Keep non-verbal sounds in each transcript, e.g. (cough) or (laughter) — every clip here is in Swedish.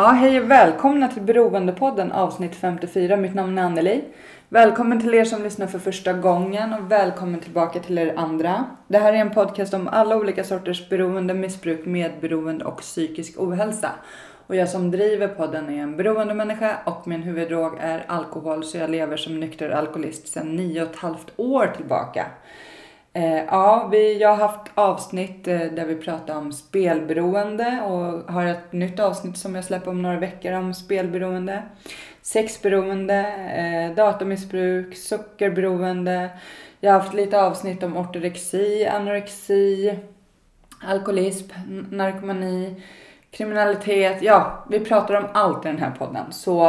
Ja, hej och välkomna till Beroendepodden avsnitt 54. Mitt namn är Anneli. Välkommen till er som lyssnar för första gången och välkommen tillbaka till er andra. Det här är en podcast om alla olika sorters beroende, missbruk, medberoende och psykisk ohälsa. Och jag som driver podden är en beroendemänniska och min huvuddrog är alkohol så jag lever som nykter alkoholist sedan nio och ett halvt år tillbaka. Eh, ja, vi, jag har haft avsnitt eh, där vi pratar om spelberoende och har ett nytt avsnitt som jag släpper om några veckor om spelberoende. Sexberoende, eh, datamissbruk, sockerberoende. Jag har haft lite avsnitt om ortorexi, anorexi, alkoholism, narkomani, kriminalitet. Ja, vi pratar om allt i den här podden. Så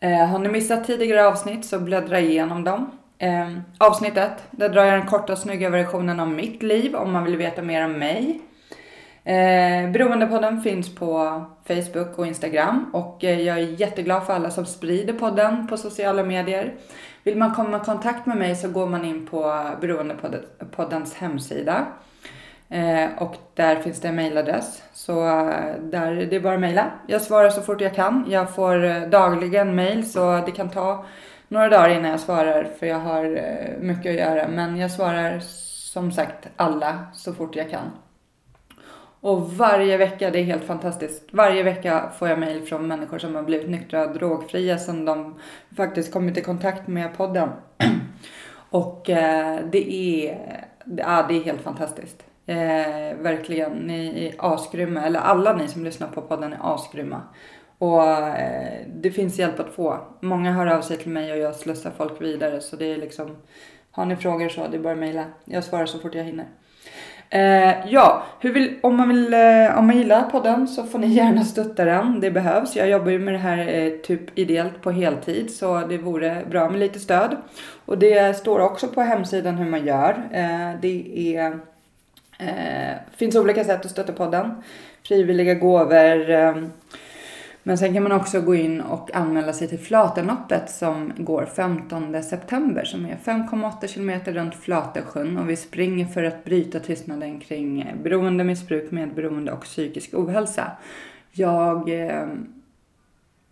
eh, har ni missat tidigare avsnitt så bläddra igenom dem. Eh, avsnittet, där drar jag den korta snygga versionen av mitt liv om man vill veta mer om mig. Eh, Beroendepodden finns på Facebook och Instagram och eh, jag är jätteglad för alla som sprider podden på sociala medier. Vill man komma i kontakt med mig så går man in på Beroendepoddens hemsida. Eh, och där finns det en mailadress. Så eh, där, det är bara att mejla. Jag svarar så fort jag kan. Jag får eh, dagligen mail så det kan ta några dagar innan jag svarar för jag har eh, mycket att göra. Men jag svarar som sagt alla så fort jag kan. Och varje vecka, det är helt fantastiskt. Varje vecka får jag mejl från människor som har blivit nyktra och drogfria sen de faktiskt kommit i kontakt med podden. (clears throat) och eh, det är, ja, det är helt fantastiskt. Eh, verkligen, ni är asgrymma. Eller alla ni som lyssnar på podden är asgrymma. Och eh, det finns hjälp att få. Många hör av sig till mig och jag slussar folk vidare. Så det är liksom, har ni frågor så det är bara att mejla. Jag svarar så fort jag hinner. Eh, ja, hur vill, om, man vill, eh, om man gillar podden så får ni gärna stötta den. Det behövs. Jag jobbar ju med det här eh, typ ideellt på heltid så det vore bra med lite stöd. Och det står också på hemsidan hur man gör. Eh, det är, eh, finns olika sätt att stötta podden. Frivilliga gåvor. Eh, men sen kan man också gå in och anmäla sig till Flatenloppet som går 15 september som är 5,8 kilometer runt Flatensjön och vi springer för att bryta tystnaden kring beroende, missbruk, medberoende och psykisk ohälsa. Jag eh,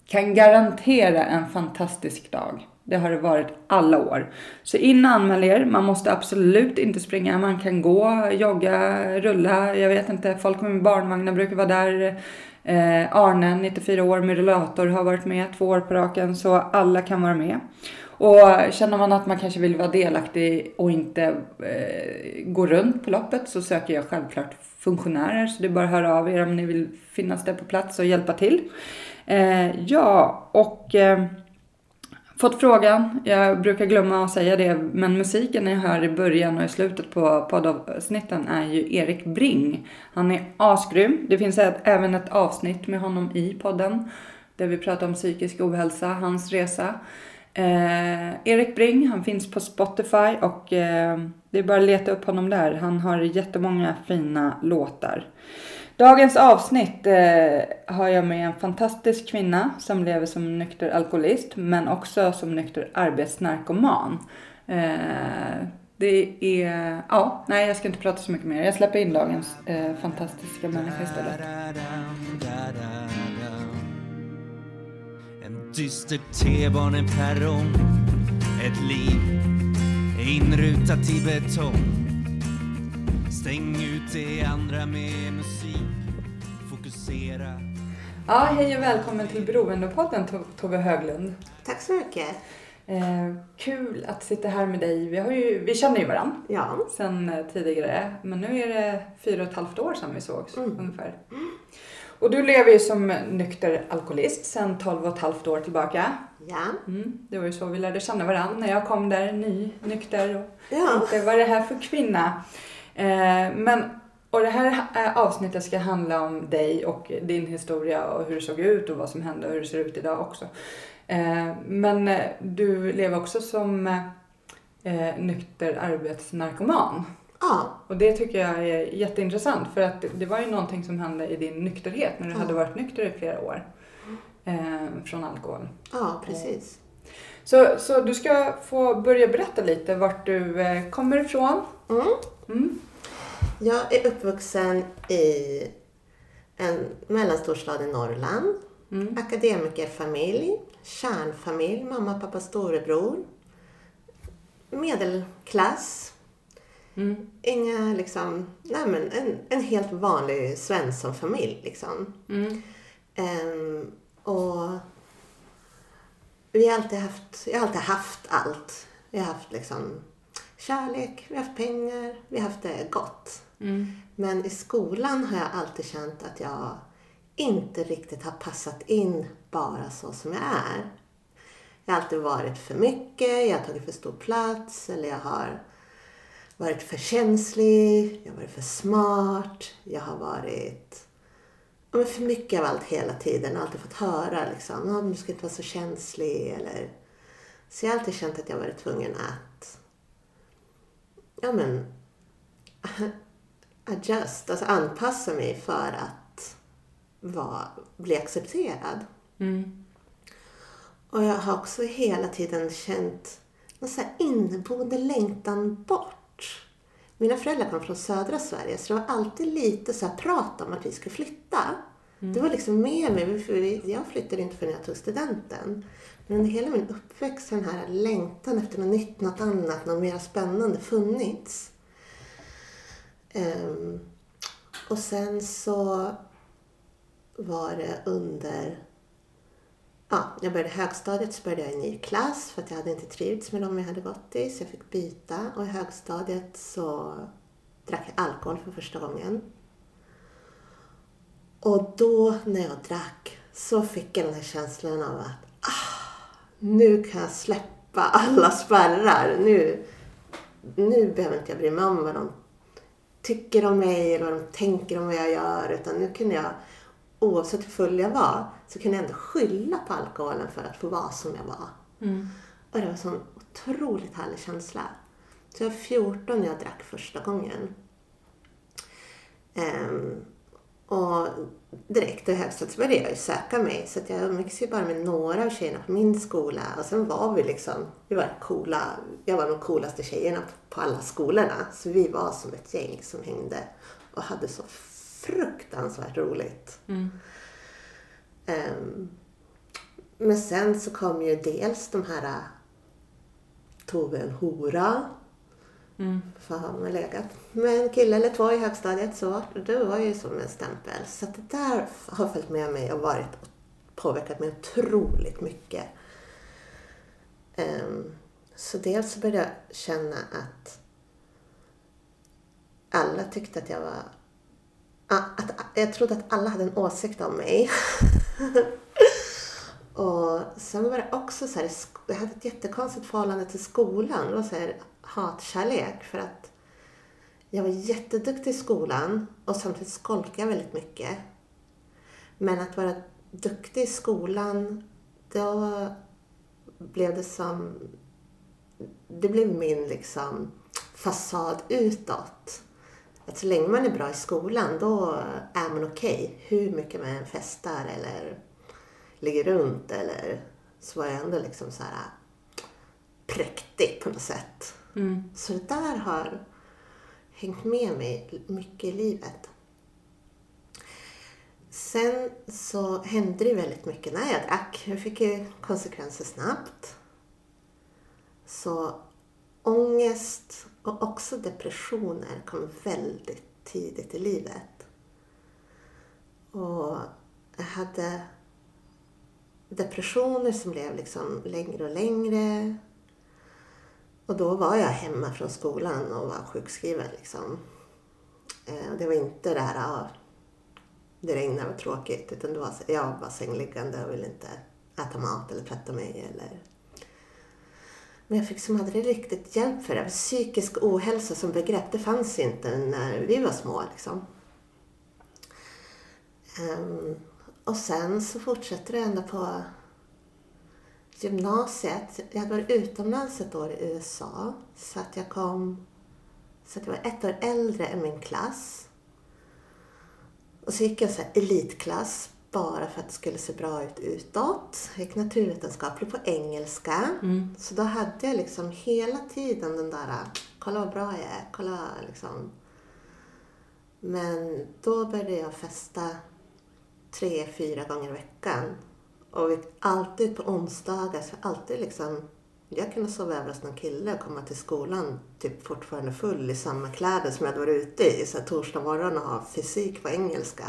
kan garantera en fantastisk dag. Det har det varit alla år. Så in och anmäl er. Man måste absolut inte springa. Man kan gå, jogga, rulla. Jag vet inte, folk med barnvagnar brukar vara där. Eh, Arne, 94 år med rullator, har varit med två år på raken. Så alla kan vara med. Och känner man att man kanske vill vara delaktig och inte eh, gå runt på loppet så söker jag självklart funktionärer. Så det är bara att höra av er om ni vill finnas där på plats och hjälpa till. Eh, ja, och eh, fått frågan. Jag brukar glömma att säga det, men musiken jag hör i början och i slutet på poddavsnitten är ju Erik Bring. Han är asgrym. Det finns ett, även ett avsnitt med honom i podden där vi pratar om psykisk ohälsa, hans resa. Eh, Erik Bring, han finns på Spotify och eh, det är bara att leta upp honom där. Han har jättemånga fina låtar. Dagens avsnitt eh, har jag med en fantastisk kvinna som lever som nykter alkoholist men också som nykter arbetsnarkoman. Eh, det är, ja, nej jag ska inte prata så mycket mer. Jag släpper in dagens eh, fantastiska människa istället. En dyster T-baneperrong Ett liv inrutat i betong Stäng ut det andra med musik Fokusera Ja, hej och välkommen till Beroendepodden To- Tove Höglund. Tack så mycket. Eh, kul att sitta här med dig. Vi, har ju, vi känner ju varandra Ja. sen eh, tidigare. Men nu är det fyra och ett halvt år sedan vi sågs Mm. ungefär. Och du lever ju som nykter alkoholist sen 12 och ett halvt år tillbaka. Ja. Mm, det var ju så vi lärde känna varandra när jag kom där ny, nykter och Ja. inte vad är det här för kvinna. Eh, men, och det här eh, avsnittet ska handla om dig och din historia och hur det såg ut och vad som hände och hur det ser ut idag också. Eh, men du lever också som eh, nykter arbetsnarkoman. Ja. Och det tycker jag är jätteintressant för att det var ju någonting som hände i din nykterhet när du Ja. hade varit nykter i flera år. Eh, från alkohol. Ja, precis. Så, så du ska få börja berätta lite vart du eh, kommer ifrån. Mm. Mm. Jag är uppvuxen i en mellanstorstad i Norrland. Mm. Akademikerfamilj, kärnfamilj, mamma, pappa, storebror. Medelklass. Mm. Inga liksom, nej men en, en helt vanlig Svenssonfamilj liksom. Mm. Ehm, och vi har alltid haft, jag har alltid haft allt. Vi har haft liksom kärlek, vi har haft pengar, vi har haft det gott. Mm. Men i skolan har jag alltid känt att jag inte riktigt har passat in bara så som jag är. Jag har alltid varit för mycket, jag har tagit för stor plats eller jag har varit för känslig, jag har varit för smart, jag har varit men för mycket av allt hela tiden. Jag har alltid fått höra liksom, "Ja, men du ska inte vara så känslig eller så jag har alltid känt att jag varit tvungen att ja men (laughs) adjust, alltså anpassa mig för att vara, bli accepterad. Mm. Och jag har också hela tiden känt någon så inneboende längtan bort. Mina föräldrar kom från södra Sverige så det var alltid lite så här prat om att vi skulle flytta. Det var liksom med mig, för jag flyttade inte förrän jag tog studenten. Men under hela min uppväxt har den här längtan efter något nytt, något annat, något mer spännande funnits. Um, och sen så var det under ja, jag började högstadiet så började jag i en ny klass för att jag hade inte trivts med dem jag hade gått i så jag fick byta. Och i högstadiet så drack jag alkohol för första gången. Och då när jag drack så fick jag den här känslan av att ah, nu kan jag släppa alla spärrar. Nu, nu behöver inte jag bry mig om vad de tycker om mig eller vad de tänker om vad jag gör. Utan nu kunde jag, oavsett hur full jag var, så kunde jag ändå skylla på alkoholen för att få vara som jag var. Mm. Och det var en sån otroligt härlig känsla. Så jag var 14 när jag drack första gången. Ehm, och direkt i högstadiet så började jag ju söka mig. Så att jag umgicks ju bara med några av tjejerna på min skola. Och sen var vi liksom, vi var coola. Jag var de coolaste tjejerna på alla skolorna. Så vi var som ett gäng som hängde och hade så fruktansvärt roligt. Mm. Ehm, men sen så kom ju dels de här Tove en hora. Mm. För har man legat med en kille eller två i högstadiet så det var ju som en stämpel. Så det där har följt med mig och varit påverkat mig otroligt mycket. Um, så dels så började jag känna att alla tyckte att jag var... Att, Att, jag trodde att alla hade en åsikt om mig. (laughs) och sen var det också så här, i jag hade ett jättekonstigt förhållande till skolan. Det var så här hatkärlek för att jag var jätteduktig i skolan och samtidigt skolkade jag väldigt mycket. Men att vara duktig i skolan, då blev det som... Det blev min liksom fasad utåt. Att så länge man är bra i skolan, då är man okej. Hur mycket man än festar eller ligger runt eller så var jag ändå liksom så här präktig på något sätt. Mm. Så det där har hängt med mig mycket i livet. Sen så hände det väldigt mycket när jag drack. Jag fick ju konsekvenser snabbt. Så ångest och också depressioner kom väldigt tidigt i livet. Och jag hade depressioner som blev liksom längre och längre. Och då var jag hemma från skolan och var sjukskriven. Liksom. Eh, det var inte det här, ja, det regnade var tråkigt. Utan det var, jag var bara sängliggande och ville inte äta mat eller tvätta mig eller... Men jag fick som aldrig riktigt hjälp för det. Psykisk ohälsa som begrepp, det fanns inte när vi var små liksom. Ehm, och sen så fortsätter det ända på gymnasiet. Jag hade varit utomlands ett år i USA. Så att jag kom... Så att jag var ett år äldre än min klass. Och så gick jag så elitklass bara för att det skulle se bra ut utåt. Jag gick naturvetenskaplig på engelska. Så då hade jag liksom hela tiden den där, kolla vad bra jag är, kolla liksom. Men då började jag festa tre, fyra gånger i veckan. Och alltid på onsdagar, så alltid liksom, jag kunde sova över hos någon kille och komma till skolan typ fortfarande full i samma kläder som jag hade varit ute i. Så här, torsdag morgon och ha fysik på engelska.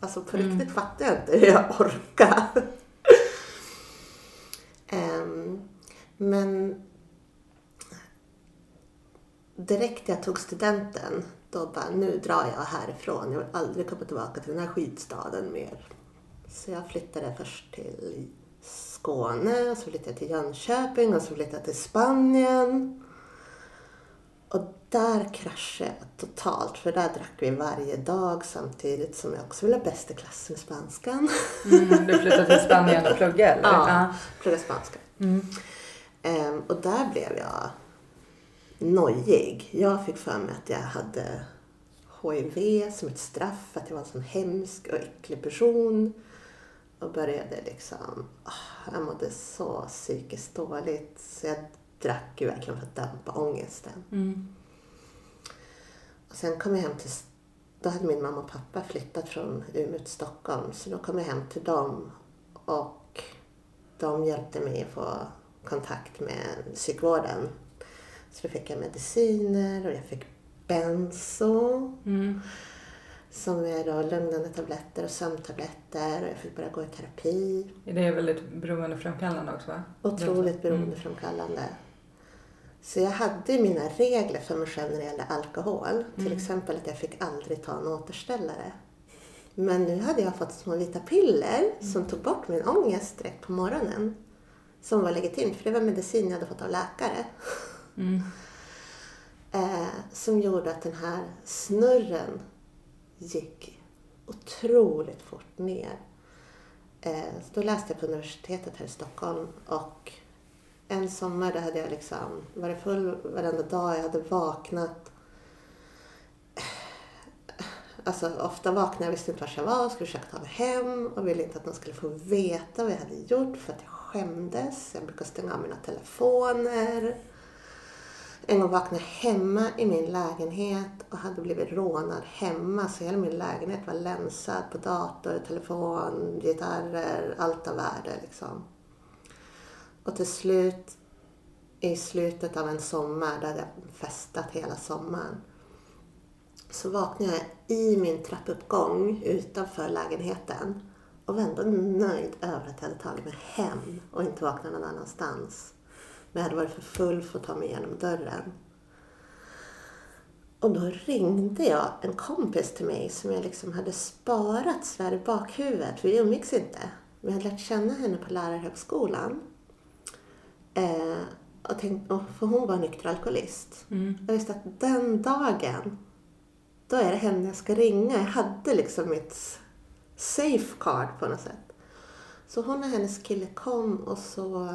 Alltså på riktigt fattar jag inte hur jag orkar. (laughs) Ehm, men direkt jag tog studenten, då bara, nu drar jag härifrån. Jag vill aldrig komma tillbaka till den här skitstaden mer. Så jag flyttade först till Skåne, och så flyttade jag till Jönköping och så flyttade jag till Spanien. Och där kraschade jag totalt, för där drack vi varje dag samtidigt som jag också ville bäst i klassen i spanskan. Mm, du flyttade till Spanien och pluggade eller? Ja, plugga spanska. Ehm, och där blev jag nojig. Jag fick för mig att jag hade HIV som ett straff, att jag var en sån hemsk och äcklig person. Och började liksom, ah, jag mådde så psykiskt dåligt så jag drack ju verkligen för att dämpa ångesten. Mm. Och sen kom jag hem till, då hade min mamma och pappa flyttat från Umeå till Stockholm. Så då kom jag hem till dem och de hjälpte mig att få kontakt med psykvården. Så då fick jag mediciner och jag fick benzo. Mm. Som är då lugnande tabletter och sömntabletter. Och jag fick börja gå i terapi. Det är väldigt beroendeframkallande också va? Otroligt Mm. beroendeframkallande. Så jag hade mina regler för mig själv när det gällde alkohol. Till exempel att jag fick aldrig ta en återställare. Men nu hade jag fått små vita piller som tog bort min ångest direkt på morgonen. Som var legitimt, för det var medicin jag hade fått av läkare. Mm. (laughs) Eh, som gjorde att den här snurren gick otroligt fort ner. Eh, så då läste jag på universitetet här i Stockholm och en sommar där hade jag liksom varit full varenda dag. Jag hade vaknat. Alltså ofta vaknade jag, visste inte var jag var, och skulle försöka ta mig hem och ville inte att någon skulle få veta vad jag hade gjort för att jag skämdes. Jag brukade stänga av mina telefoner. En gång vaknade jag hemma i min lägenhet och hade blivit rånad hemma. Så hela min lägenhet var länsad på dator, telefon, gitarrer, allt av värde liksom. Och till slut, i slutet av en sommar, där hade jag festat hela sommaren. Så vaknade jag i min trappuppgång utanför lägenheten och var ändå nöjd över att jag hade tagit mig hem och inte vaknat någon annanstans. Men jag hade varit för full för att ta mig igenom dörren. Och då ringde jag en kompis till mig som jag liksom hade sparat så där i bakhuvudet. Vi umgicks inte. Men jag hade lärt känna henne på lärarhögskolan. Eh, och tänkt, och för hon var nykter alkoholist. Jag visste att den dagen, då är det henne jag ska ringa. Jag hade liksom mitt safeguard på något sätt. Så hon och hennes kille kom och så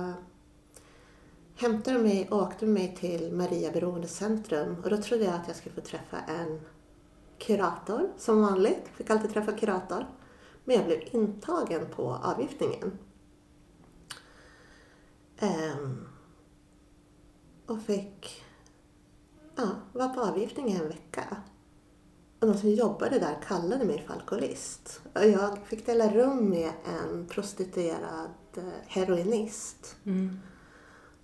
hämtade de mig och åkte med mig till Maria beroendecentrum. Och då trodde jag att jag skulle få träffa en kurator som vanligt. Fick alltid träffa kurator. Men jag blev intagen på avgiftningen. Um, och fick ja, vara på avgiftning i en vecka. Och de som jobbade där kallade mig för alkoholist. Och jag fick dela rum med en prostituerad eh, heroinist. Mm.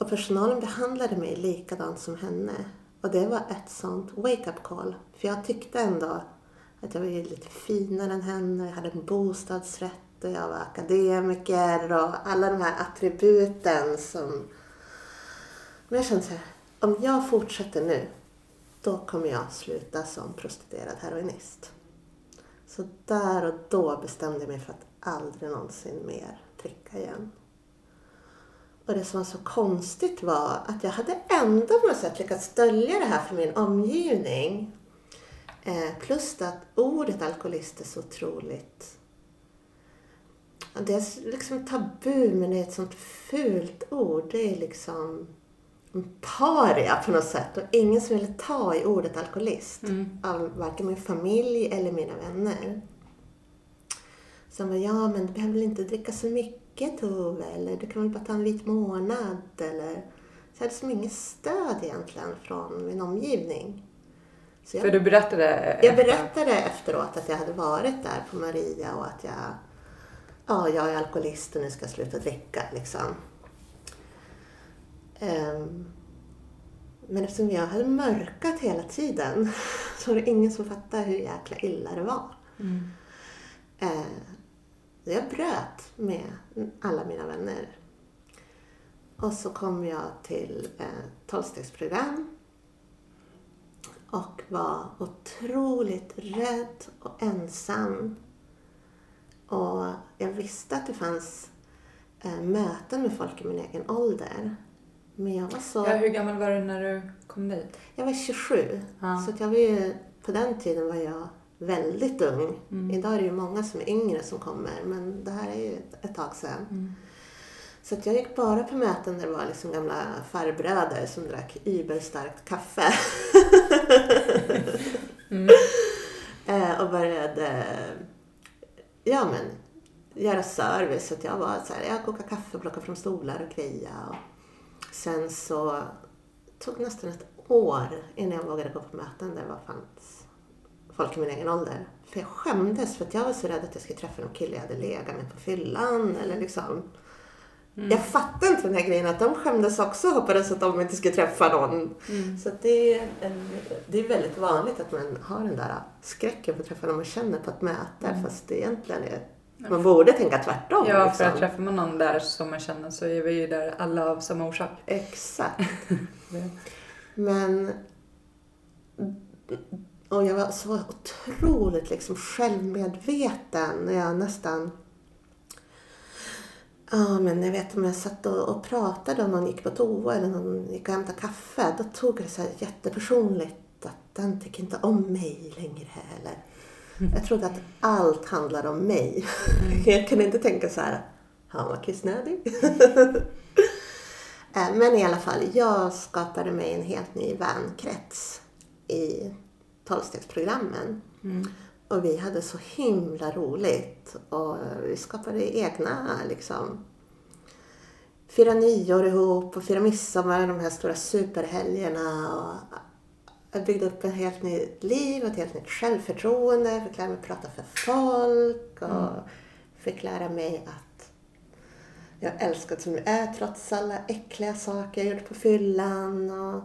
Och personalen behandlade mig likadant som henne. Och det var ett sånt wake-up call. För jag tyckte ändå att jag var lite finare än henne. Jag hade en bostadsrätt och jag var akademiker och alla de här attributen som... Men jag kände så här, om jag fortsätter nu, då kommer jag sluta som prostituerad heroinist. Så där och då bestämde jag mig för att aldrig någonsin mer dricka igen. Och det som var så konstigt var att jag hade ändå på något sätt lyckats dölja det här för min omgivning. Eh, plus att ordet alkoholist är så otroligt... Det är liksom tabu men det är ett sånt fult ord. Det är liksom en paria på något sätt och ingen som ville ta i ordet alkoholist. Av varken min familj eller mina vänner. Som var, ja men du behöver väl inte dricka så mycket Tove eller du kan väl bara ta en vit månad eller... Så jag hade som inget stöd egentligen från min omgivning. Så jag, För du berättade... jag berättade efteråt att jag hade varit där på Maria och att jag... Ja, jag är alkoholist och nu ska jag sluta dricka liksom. Ehm, men eftersom jag hade mörkat hela tiden (laughs) så var det ingen som fattade hur jäkla illa det var. Mm. Eh, jag bröt med alla mina vänner. Och så kom jag till eh, tolvstegsprogram och var otroligt rädd och ensam. Och jag visste att det fanns eh, möten med folk i min egen ålder. Men jag var så... Ja, hur gammal var du när du kom dit? Jag var 27. Ja. Så jag var ju, på den tiden var jag väldigt ung. Mm. Idag är det ju många som är yngre som kommer, men det här är ju ett, ett tag sedan. Mm. Så att jag gick bara på möten där det var liksom gamla farbröder som drack überstarkt kaffe. Mm. (laughs) Eh, och började ja, men, göra service. Så att jag var så här, jag kokade kaffe, plockade fram stolar och greja. Och sen så tog nästan ett år innan jag vågade gå på möten där det var fanns folk i min egen ålder. För jag skämdes för att jag var så rädd att jag skulle träffa någon kille jag hade legat med på fyllan eller liksom. Jag fattade inte den här grejen att de skämdes också och hoppades att de inte skulle träffa någon. Mm. Så det, är en, det är väldigt vanligt att man har den där skräcken för att träffa någon man känner på ett möte. Fast det egentligen är, man borde tänka tvärtom. Ja, för liksom. att träffar man någon där som man känner så är vi ju där alla av samma orsak. Exakt. (laughs) Men... Och jag var så otroligt liksom självmedveten när jag nästan... Ja, men jag vet om jag satt och, och pratade om någon gick på toa eller någon gick och hämtade kaffe. Då tog det så här jättepersonligt att den tycker inte om mig längre. Eller, jag trodde att allt handlade om mig. Jag kunde inte tänka så här, han var kissnödig. (laughs) Eh, Men i alla fall, jag skapade mig en helt ny vänkrets i tolvstegsprogrammen. Och vi hade så himla roligt. Och vi skapade egna liksom fira nyår ihop och fira midsommar, de här stora superhelgerna. Och jag byggde upp ett helt nytt liv, ett helt nytt självförtroende, fick lära mig prata för folk och fick lära mig att jag älskat som jag är trots alla äckliga saker jag gjort på fyllan. Och,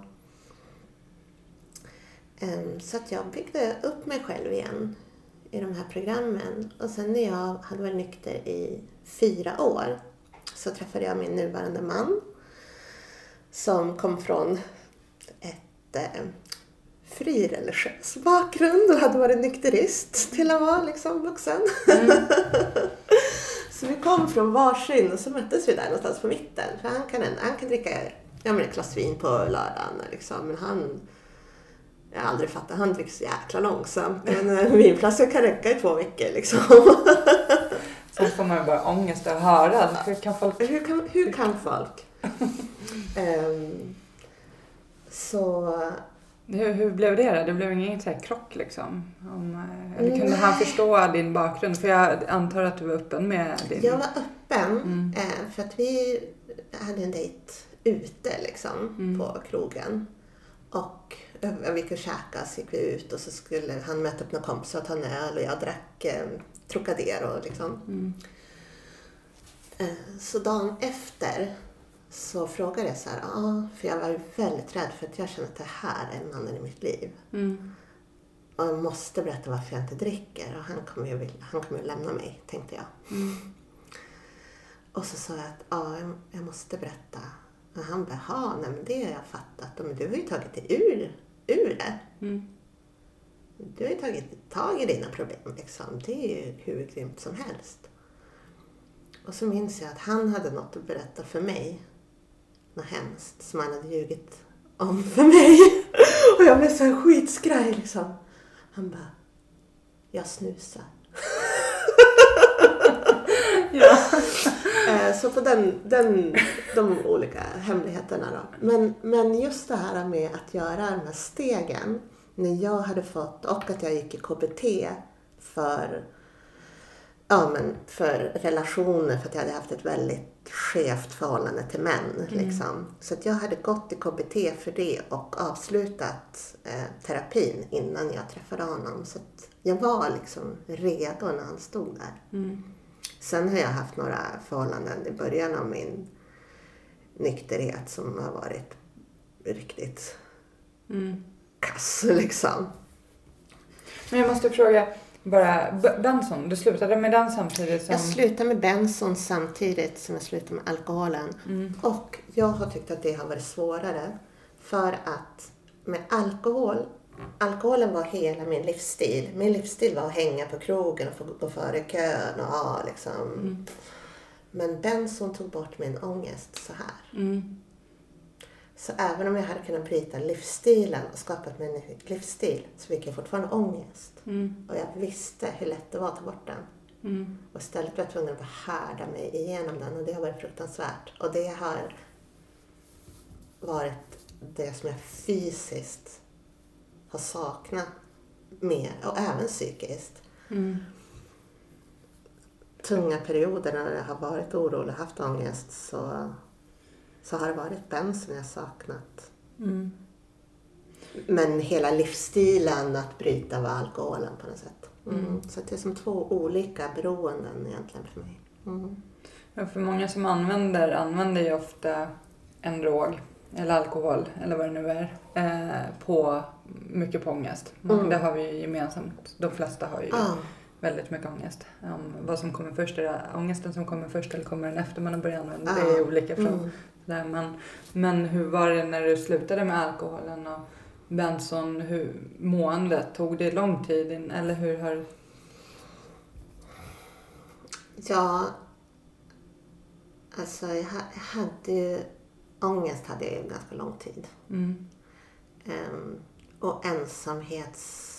så att jag byggde upp mig själv igen i de här programmen. Och sen när jag hade varit nykter i fyra år så träffade jag min nuvarande man som kom från ett eh, frireligiös bakgrund och hade varit nykterist till att vara liksom vuxen. (laughs) så vi kom från varsin och så möttes vi där någonstans på mitten. För han kan, han kan dricka ja, men ett glas vin på lördagen liksom. Men han jag har aldrig fattat, han dricker så jäkla långsamt. Men en vinflaska kan räcka i två veckor liksom. (laughs) Sen får man ju bara ångest att höra. Hur kan folk... hur, kan, hur kan folk? (laughs) Ehm, så Hur, hur blev det då? Det blev ingen så här krock liksom? Om, eh, eller kunde han förstå din bakgrund? För jag antar att du var öppen med din... jag var öppen eh, för att vi hade en dejt ute liksom på krogen. Och eh, vi gick och käkade, så gick vi ut och så skulle han möta upp några kompisar och ta en öl och jag drack eh, Trocadero liksom. Eh, Så dagen efter så frågade jag så här, ja, för jag var väldigt rädd för att jag känner att det här är mannen i mitt liv. Mm. Och jag måste berätta varför jag inte dricker och han kommer ju, han kommer ju lämna mig, tänkte jag. Och så sa jag att jag, jag måste berätta. Och han bara, "Ja, nej men det har jag fattat. Men du har ju tagit dig ur, ur det. Mm. Du har ju tagit tag i dina problem liksom. Det är ju hur grymt som helst. Och så minns jag att han hade något att berätta för mig något hemskt som han hade ljugit om för mig. (laughs) Och jag blev så här skitskraj liksom. Han bara, jag snusar. (laughs) Ja. Eh, Så på den, den, de olika hemligheterna då. Men, men just det här med att göra de här stegen. När jag hade fått, och att jag gick i KBT för, ja, men för relationer. För att jag hade haft ett väldigt skevt förhållande till män. Liksom. Så att jag hade gått i KBT för det och avslutat eh, terapin innan jag träffade honom. Så att jag var liksom redo när han stod där. Sen har jag haft några förhållanden i början av min nykterhet som har varit riktigt kass liksom. Men jag måste fråga, bara, Benson, du slutade med den samtidigt som... Jag slutade med benson samtidigt som jag slutade med alkoholen. Och jag har tyckt att det har varit svårare. För att med alkohol, alkoholen var hela min livsstil. Min livsstil var att hänga på krogen och få gå före kön och ha liksom. Men benson tog bort min ångest så här. Mm. Så även om jag hade kunnat bryta livsstilen och skapat mig en ny livsstil så fick jag fortfarande ångest. Mm. Och jag visste hur lätt det var att ta bort den. Mm. Och istället var jag tvungen att härda mig igenom den och det har varit fruktansvärt. Och det har varit det som jag fysiskt har saknat mer och även psykiskt. Mm. Tunga perioder när jag har varit orolig och haft ångest så, så har det varit bensen jag saknat. Mm. Men hela livsstilen att bryta var alkoholen på något sätt. Mm. Så att det är som två olika beroenden egentligen för mig. Mm. Ja, för många som använder, använder ju ofta en drog eller alkohol eller vad det nu är eh, på mycket på ångest. Mm. Det har vi ju gemensamt. De flesta har ju Ja. väldigt mycket ångest. Om vad som kommer först, är det ångesten som kommer först eller kommer den efter man har börjat använda? Det är Ja. olika från Mm. där. Men, men hur var det när du slutade med alkoholen och benson? Hur, måendet, tog det lång tid? In, eller hur har... Ja, alltså jag hade ju, ångest hade jag ju ganska lång tid. Mm. Ehm, och ensamhets...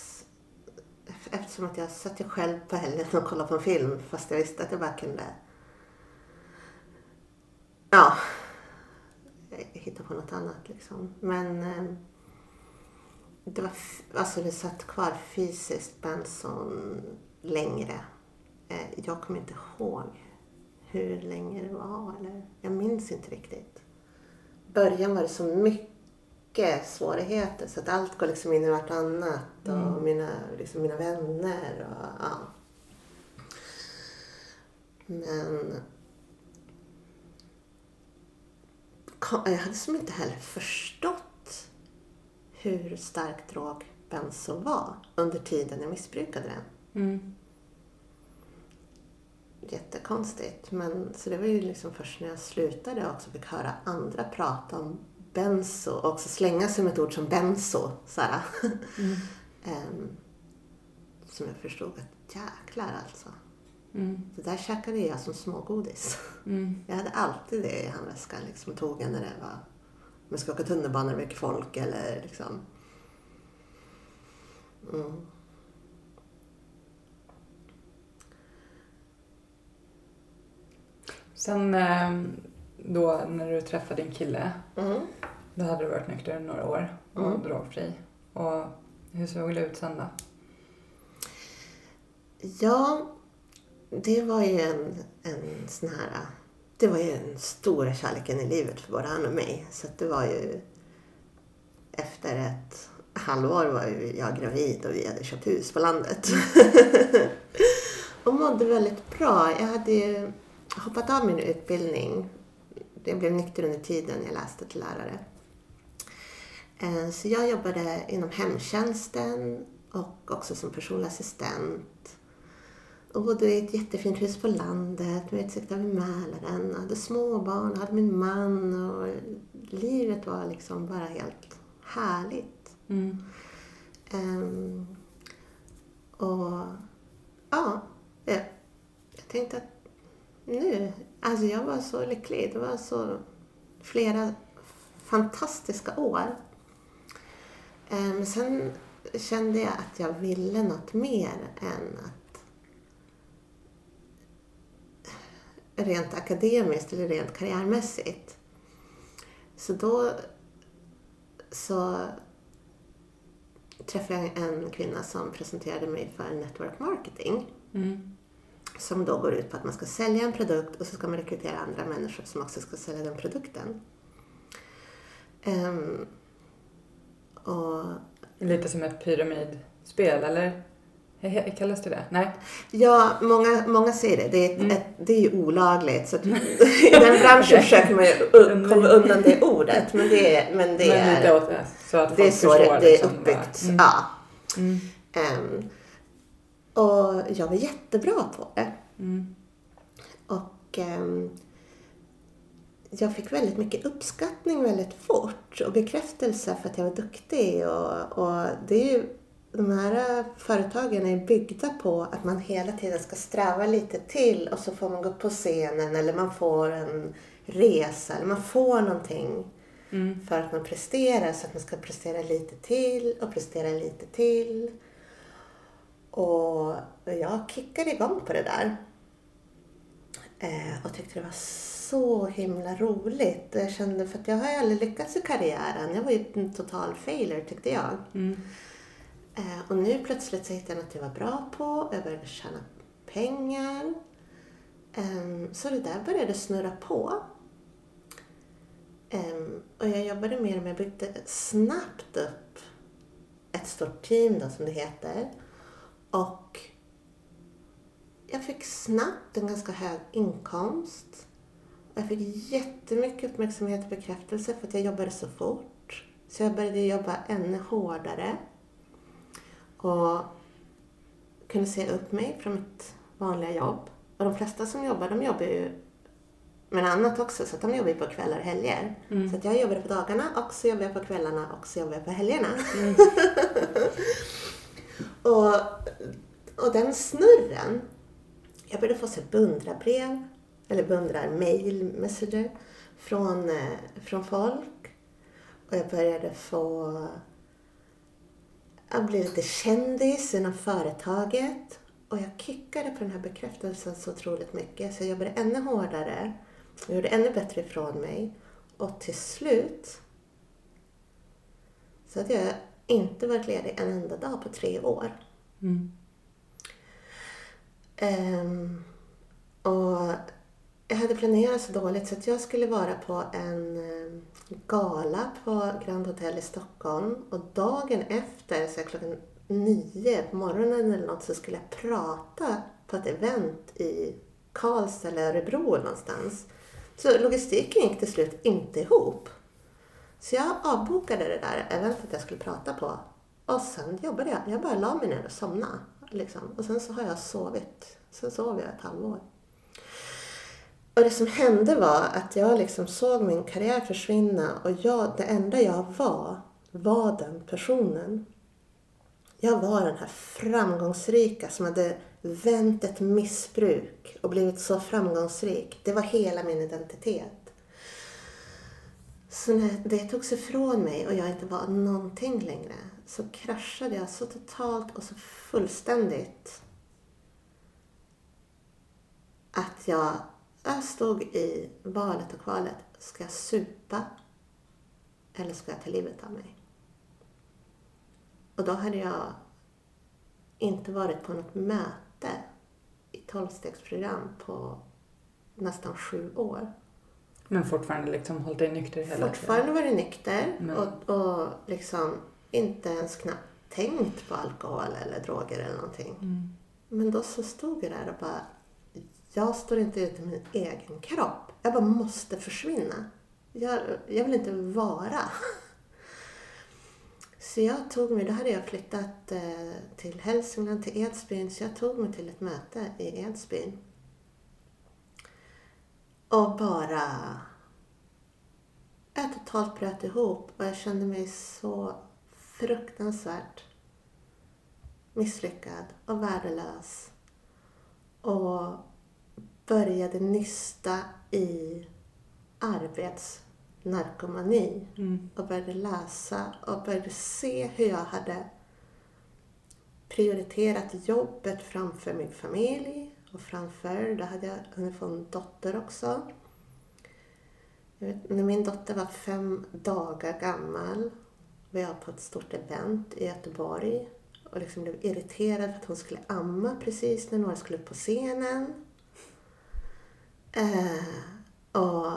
Eftersom att jag satt ju själv på helgen och kollade på en film fast jag visste att jag bara kunde... Ja, hitta på något annat liksom. Men ehm, det var... Alltså det satt kvar fysiskt benson längre. Eh, Jag kommer inte ihåg hur länge det var. Eller, jag minns inte riktigt. Början var det så mycket svårigheter så att allt går liksom in i vartannat. Och mina, liksom mina vänner och ja. Men jag hade som inte heller förstått hur stark drog benzo var under tiden jag missbrukade den Mm. Jättekonstigt. Men, så det var ju liksom först när jag slutade och också fick höra andra prata om benzo och också slänga sig med ett ord som benzo. Så här. (laughs) Ehm, som jag förstod att jäklar alltså. Mm. Det där käkade jag som smågodis. Mm. (laughs) Jag hade alltid det i handväskan liksom, tog när det var om jag ska åka tunnelbana med mycket folk eller liksom. Mm. Sen eh, då när du träffade din kille, Mm. då hade du varit nykter några år och Mm. drogfri. Och hur såg det ut sen då? Ja, det var ju en, en sån här... Det var ju den stora kärleken i livet för både han och mig. Så att det var ju... Efter ett halvår var ju jag gravid och vi hade köpt hus på landet. (laughs) och mådde väldigt bra. Jag hade ju hoppat av min utbildning. Jag blev nykter under tiden jag läste till lärare. Eh, Så jag jobbade inom hemtjänsten och också som personlig assistent. Och bodde i ett jättefint hus på landet med utsikt över Mälaren. Jag hade småbarn, hade min man och livet var liksom bara helt härligt. Mm. Ehm, och ja, jag, jag tänkte att nu, alltså jag var så lycklig. Det var så flera fantastiska år. Ehm, men sen kände jag att jag ville något mer än att rent akademiskt eller rent karriärmässigt. Så då så träffade jag en kvinna som presenterade mig för network marketing. Mm. Som då går ut på att man ska sälja en produkt och så ska man rekrytera andra människor som också ska sälja den produkten. Ehm, och Lite som ett pyramidspel, eller? Kallas det det? Nej? ja, många, många säger det. Det är, ett, ett, det är ju olagligt. Så att, (laughs) I den branschen (laughs) försöker man ju u- komma undan det ordet. Men det, är- men det Men är, det, så att det är så det, det är liksom uppbyggt. mm. Ja. Mm. Ehm, och jag var jättebra på det. Mm. Och ehm, jag fick väldigt mycket uppskattning väldigt fort och bekräftelse för att jag var duktig. Och, och det är ju, de här företagen är byggda på att man hela tiden ska sträva lite till och så får man gå upp på scenen eller man får en resa eller man får någonting Mm. för att man presterar så att man ska prestera lite till och prestera lite till. Och jag kickade igång på det där. Eh, och tyckte det var så himla roligt. Och jag kände, för att jag har ju aldrig lyckats i karriären. Jag var ju en total failure tyckte jag. Mm. Eh, och nu plötsligt så hittade jag något jag var bra på. Jag började tjäna pengar. Ehm, så det där började snurra på. Ehm, och jag jobbade mer med, jag byggde snabbt upp ett stort team då som det heter. Och jag fick snabbt en ganska hög inkomst. Jag fick jättemycket uppmärksamhet och bekräftelse för att jag jobbade så fort. Så jag började jobba ännu hårdare. Och kunde se upp mig från mitt vanliga jobb. Och de flesta som jobbar, de jobbar ju med annat också. Så de jobbar ju på kvällar och helger. Så att jag jobbade på dagarna och så jobbade jag på kvällarna och så jobbade jag på helgerna. (laughs) och, och den snurren. Jag började få så beundrarbrev. Eller beundrar-mail, messenger. Från, eh, från folk. Och jag började få jag blev lite kändis inom företaget. Och jag kickade på den här bekräftelsen så otroligt mycket. Så jag jobbade ännu hårdare. Jag gjorde ännu bättre ifrån mig. Och till slut så hade jag inte varit ledig en enda dag på tre år. Mm. Ehm, och jag hade planerat så dåligt så att jag skulle vara på en eh, gala på Grand Hotel i Stockholm. Och dagen efter, så klockan nio på morgonen eller något, så skulle jag prata på ett event i Karlstad eller Örebro någonstans. Så logistiken gick till slut inte ihop. Så jag avbokade det där eventet jag skulle prata på. Och sen jobbade jag. Jag bara la mig ner och somnade. Liksom. Och sen så har jag sovit. Sen sov jag ett halvår. Och det som hände var att jag liksom såg min karriär försvinna och jag, det enda jag var, var den personen. Jag var den här framgångsrika som hade vänt ett missbruk och blivit så framgångsrik. Det var hela min identitet. Så när det togs ifrån mig och jag inte var någonting längre så kraschade jag så totalt och så fullständigt att jag, jag stod i valet och kvalet. Ska jag supa eller ska jag ta livet av mig? Och då hade jag inte varit på något möte i tolvstegsprogram på nästan sju år. Men fortfarande liksom hållit dig nykter hela tiden? Fortfarande varit nykter Men- och, och liksom inte ens knappt tänkt på alkohol eller droger eller någonting. Mm. Men då så stod jag där och bara, jag står inte ut med min egen kropp. Jag bara måste försvinna. Jag, jag vill inte vara. (laughs) Så jag tog mig, då hade jag flyttat eh, till Hälsingland, till Edsbyn, så jag tog mig till ett möte i Edsbyn. Och bara... Jag totalt bröt ihop och jag kände mig så fruktansvärt misslyckad och värdelös. Och började nysta i narkomani Mm. och började läsa och började se hur jag hade prioriterat jobbet framför min familj och framför, då hade jag hunnit få en dotter också. Vet, när min dotter var fem dagar gammal var jag på ett stort event i Göteborg och liksom blev irriterad för att hon skulle amma precis när några skulle upp på scenen. Eh, och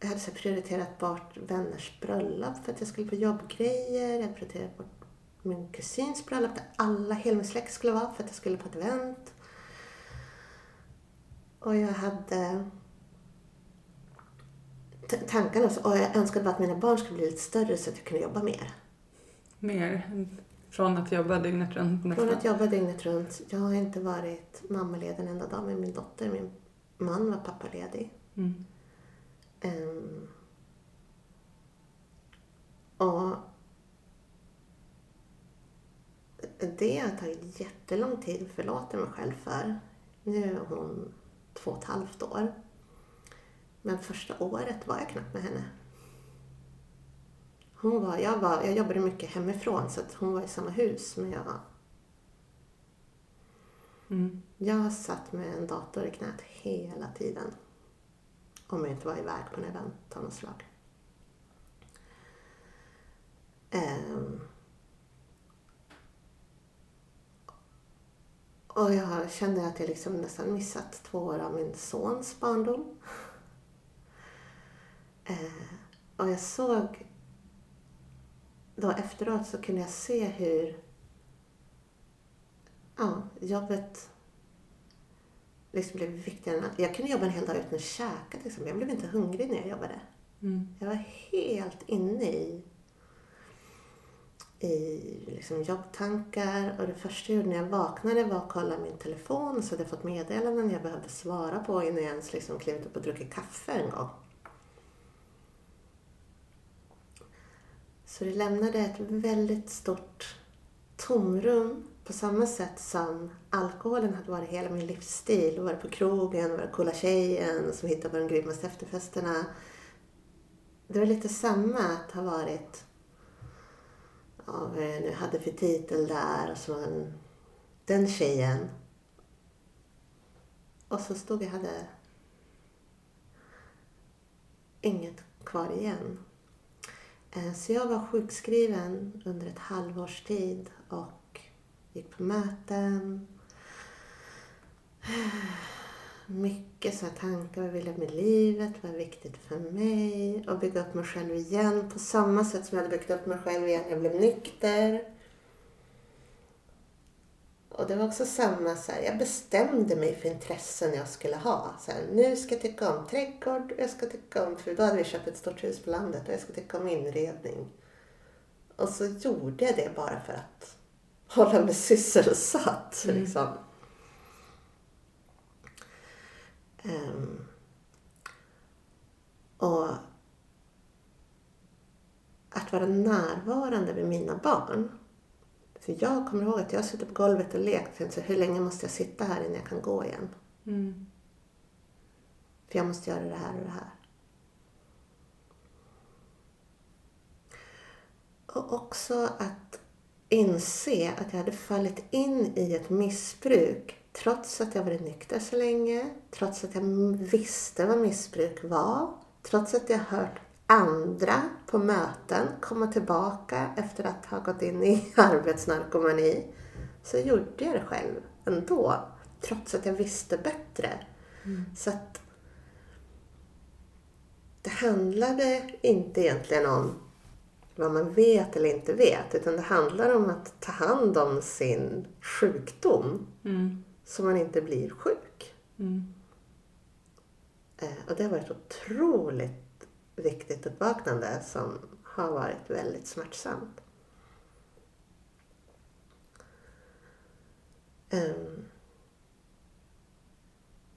jag hade så prioriterat bort vänners bröllop för att jag skulle på jobbgrejer. Jag prioriterade bort min kusins bröllop där alla, hela min släkt skulle vara för att jag skulle på ett event. Och jag hade t- tankarna också. Och jag önskade bara att mina barn skulle bli lite större så att jag kunde jobba mer. Mer från att jobba dygnet runt Från nästan. att jobba dygnet runt. Jag har inte varit mammaledig en enda dag med min dotter. Min man var pappaledig. Mm. Ehm, och det har tagit jättelång tid att förlåta mig själv för. Nu är hon två och ett halvt år. Men första året var jag knappt med henne. Hon var, jag, var, jag jobbade mycket hemifrån så att hon var i samma hus men jag, Mm. jag satt med en dator i knät hela tiden. Om jag inte var iväg på en event av något slag. Ehm. Och jag kände att jag liksom nästan missat två år av min sons barndom. Ehm. Och jag såg... Då efteråt så kunde jag se hur ja, jobbet liksom blev viktigare än allt. Jag kunde jobba en hel dag utan att käka till exempel. Jag blev inte hungrig när jag jobbade. Mm. Jag var helt inne i, i liksom jobbtankar och det första jag gjorde när jag vaknade var att kolla min telefon så hade jag fått meddelanden jag behövde svara på innan jag ens liksom klivit upp och druckit kaffe en gång. Så det lämnade ett väldigt stort tomrum på samma sätt som alkoholen hade varit hela min livsstil. Varit på krogen, varit coola tjejen som hittade på de grymmaste efterfesterna. Det var lite samma att ha varit, av, eh, vad jag nu hade för titel där och så en, den, tjejen. Och så stod jag hade inget kvar igen. Eh, så jag var sjukskriven under ett halvårs tid och gick på möten. Mycket så tankar, vad vill jag med livet, vad är viktigt för mig? Och bygga upp mig själv igen på samma sätt som jag hade byggt upp mig själv igen när jag blev nykter. Och det var också samma, så här, jag bestämde mig för intressen jag skulle ha. Så här, nu ska jag tycka om trädgård, jag ska tycka om, för då hade vi köpt ett stort hus på landet och jag ska tycka om inredning. Och så gjorde jag det bara för att hålla mig sysselsatt. Mm. Liksom. Ehm, och att vara närvarande med mina barn. För jag kommer ihåg att jag suttit på golvet och lekt. och tänkte, hur länge måste jag sitta här innan jag kan gå igen? Mm. För jag måste göra det här och det här. Och också att inse att jag hade fallit in i ett missbruk trots att jag varit nykter så länge, trots att jag visste vad missbruk var, trots att jag hört andra på möten komma tillbaka efter att ha gått in i (laughs) arbetsnarkomani, så gjorde jag det själv ändå, trots att jag visste bättre. Så att det handlade inte egentligen om vad man vet eller inte vet, utan det handlar om att ta hand om sin sjukdom Mm. Så man inte blir sjuk. Mm. Eh, Och det har varit otroligt viktigt uppvaknande som har varit väldigt smärtsamt. Ehm,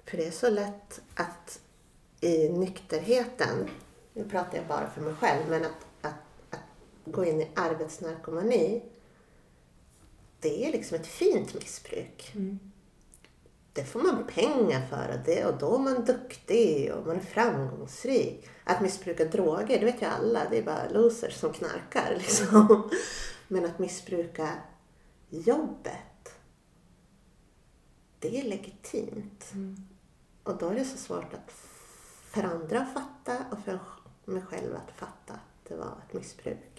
För det är så lätt att i nykterheten, nu pratar jag bara för mig själv, men att, att, att gå in i arbetsnarkomani, det är liksom ett fint missbruk. Mm. Det får man pengar för och, det, och då är man duktig och man är framgångsrik. Att missbruka droger, det vet ju alla, det är bara losers som knarkar (laughs) liksom. Men att missbruka jobbet, det är legitimt. Och då är det så svårt att för andra att fatta och för mig själv att fatta att det var ett missbruk.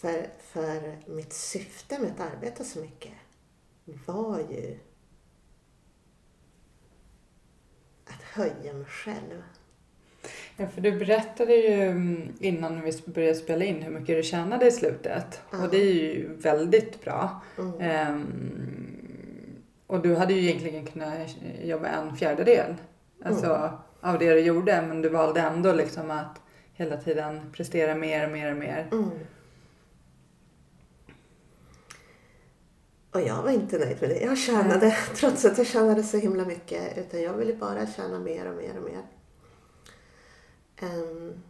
För, för mitt syfte med att arbeta så mycket var ju att höja mig själv. Ja, för du berättade ju mm, innan vi började spela in hur mycket du tjänade i slutet. Ja. Och det är ju väldigt bra. Mm. Ehm, och du hade ju egentligen kunnat jobba en fjärdedel alltså, av det du gjorde. Men du valde ändå liksom att hela tiden prestera mer och mer och mer. Mm. Och jag var inte nöjd med det. Jag tjänade, (laughs) trots att jag tjänade så himla mycket. Utan jag ville bara tjäna mer och mer och mer. Ehm,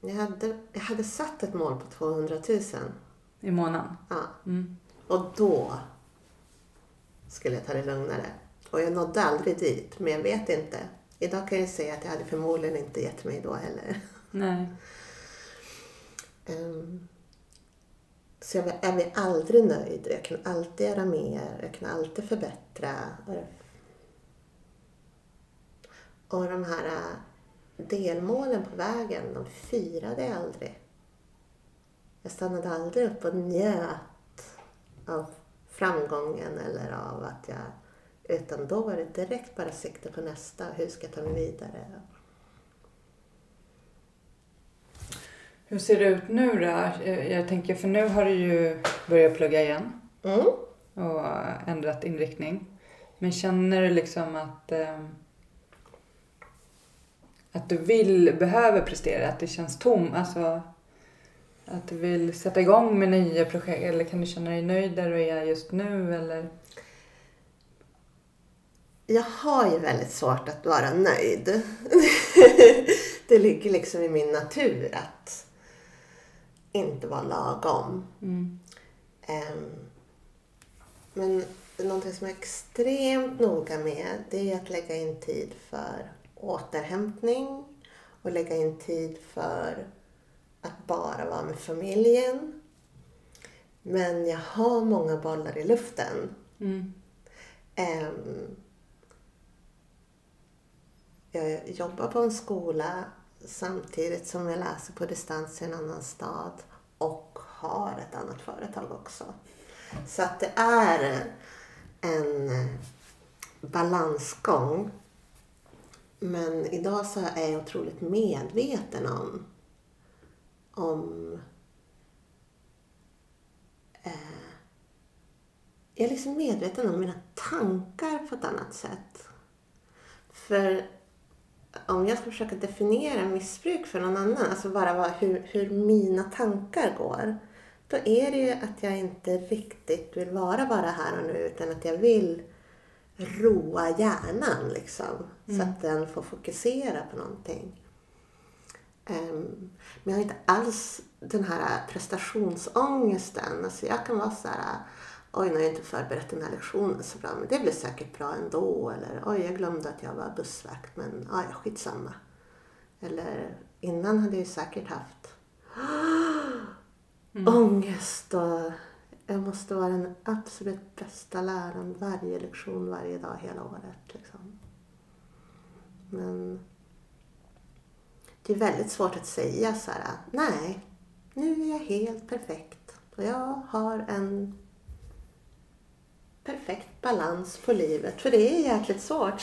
jag, hade, jag hade satt ett mål på 200 000. I månaden. Ja. Mm. Och då skulle jag ta det lugnare. Och jag nådde aldrig dit, men jag vet inte. Idag kan jag säga att jag hade förmodligen inte gett mig då heller. Nej. Ehm, så jag var, aldrig nöjd. Jag kan alltid göra mer. Jag kan alltid förbättra. Och, de här äh, delmålen på vägen, de firade jag aldrig. Jag stannade aldrig upp och njöt av framgången eller av att jag... Utan då var det direkt bara sikte på nästa. Hur ska jag ta mig vidare? Hur ser det ut nu då? Jag jag tänker, för nu har du ju börjat plugga igen Mm. och ändrat inriktning. Men känner du liksom att, eh, att du vill, behöver prestera? Att det känns tom? Alltså att du vill sätta igång med nya projekt? Eller kan du känna dig nöjd där du är just nu? Eller? Jag har ju väldigt svårt att vara nöjd. (laughs) det ligger liksom i min natur att inte vara lagom. Mm. Ehm, Men någonting som jag är extremt noga med det är att lägga in tid för återhämtning och lägga in tid för att bara vara med familjen. Men jag har många bollar i luften. Mm. Ehm, jag jobbar på en skola samtidigt som jag läser på distans i en annan stad och har ett annat företag också. Så att det är en balansgång. Men idag så är jag otroligt medveten om, om eh, jag är liksom medveten om mina tankar på ett annat sätt. För om jag ska försöka definiera missbruk för någon annan, alltså bara vad, hur, hur mina tankar går, då är det ju att jag inte riktigt vill vara bara här och nu, utan att jag vill roa hjärnan liksom. Så att den får fokusera på någonting. Ehm, men jag har inte alls den här prestationsångesten. Alltså jag kan vara så här, oj nu har jag inte förberett den här lektionen så bra, men det blir säkert bra ändå. Eller oj, jag glömde att jag var bussvakt, men ja, ja, skitsamma. Eller innan hade jag ju säkert haft (gasps) ångest och jag måste vara den absolut bästa läraren varje lektion, varje dag, hela året. Liksom. Men det är väldigt svårt att säga så här, nej, nu är jag helt perfekt och jag har en perfekt balans på livet. För det är jäkligt svårt.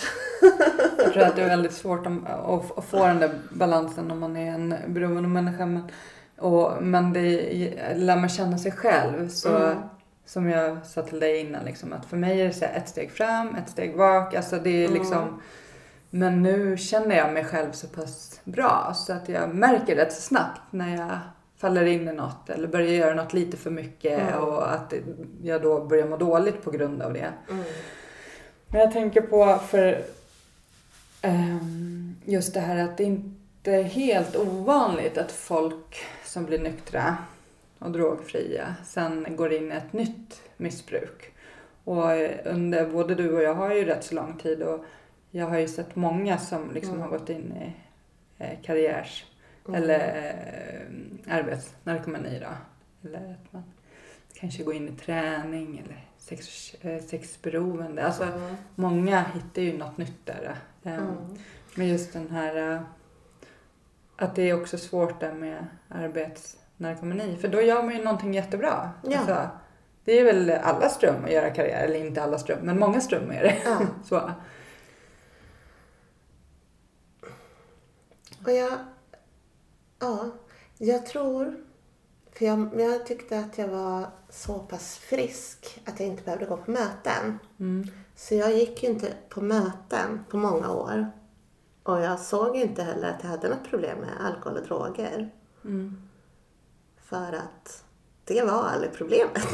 Jag tror att det är väldigt svårt att, få den där balansen om man är en beroende människa. Men, och, men det, lär man känna sig själv så Mm. som jag sa till dig innan liksom, att för mig är det så ett steg fram, ett steg bak. Alltså det är Mm. liksom Men nu känner jag mig själv så pass bra så att jag märker rätt så snabbt när jag faller in i något eller börjar göra något lite för mycket Mm. och att jag då börjar må dåligt på grund av det. Mm. Men jag tänker på för ehm, just det här att det inte är helt ovanligt att folk som blir nyktra och drogfria sen går in i ett nytt missbruk. Och under, både du och jag har ju rätt så lång tid och jag har ju sett många som liksom Mm. har gått in i eh, karriärs Mm. eller eh, arbetsnarkomani då. Eller att man kanske går in i träning eller sex, eh, sexberoende. Alltså Mm. många hittar ju något nytt där. Eh, Mm. Men just den här eh, att det är också svårt där med arbetsnarkomani. För då gör man ju någonting jättebra. Ja. Alltså, det är väl allas dröm att göra karriär, eller inte allas dröm, men många dröm är det. Ja. (laughs) Så. Och jag, ja, jag tror, för jag, jag tyckte att jag var så pass frisk att jag inte behövde gå på möten. Mm. Så jag gick ju inte på möten på många år. Och jag såg inte heller att jag hade något problem med alkohol och droger. Mm. För att det var aldrig problemet.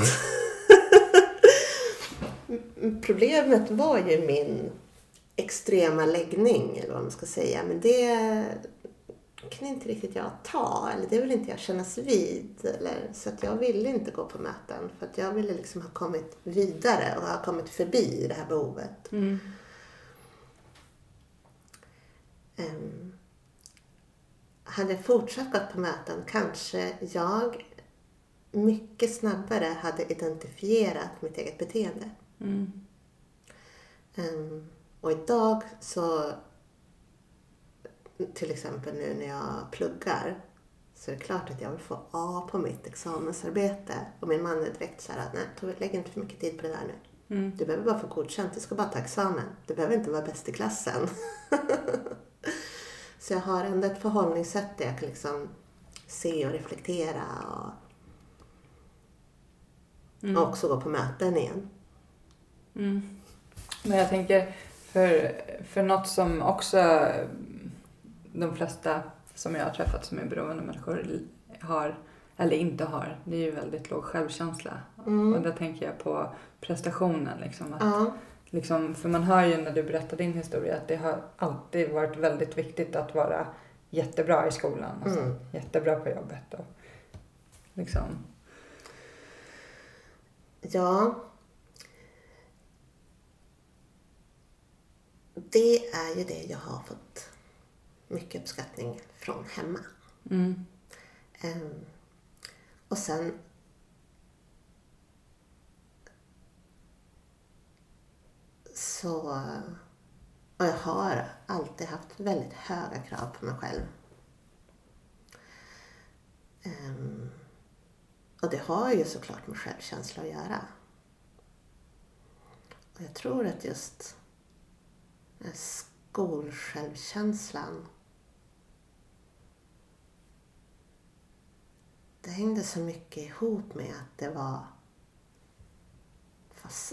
(laughs) problemet var ju min extrema läggning, eller vad man ska säga. Men det kan inte riktigt jag ta, eller det vill inte jag kännas vid. Eller, så att jag ville inte gå på möten, för att jag ville liksom ha kommit vidare och ha kommit förbi det här behovet. Mm. Ehm, hade jag fortsatt gått på möten kanske jag mycket snabbare hade identifierat mitt eget beteende. Mm. Ehm, och idag så, till exempel nu när jag pluggar, så är det klart att jag vill få A på mitt examensarbete. Och min man är direkt så här att nej, Tove, lägg inte för mycket tid på det där nu. Mm. Du behöver bara få godkänt, du ska bara ta examen. Du behöver inte vara bäst i klassen. (laughs) så jag har ändå ett förhållningssätt där jag kan liksom se och reflektera och, Mm. och också gå på möten igen. Mm. Men jag tänker, för, för något som också de flesta som jag har träffat som är beroende människor har, eller inte har, det är ju väldigt låg självkänsla. Mm. Och där tänker jag på prestationen. Liksom, att, Ja, liksom, för man hör ju när du berättar din historia att det har alltid varit väldigt viktigt att vara jättebra i skolan. Alltså, Mm. Jättebra på jobbet. Och, liksom, ja. Det är ju det jag har fått mycket uppskattning från hemma. mm, Ehm, och sen så... Och jag har alltid haft väldigt höga krav på mig själv. Ehm, och det har ju såklart med självkänsla att göra. Och jag tror att just skolsjälvkänslan det hängde så mycket ihop med att det var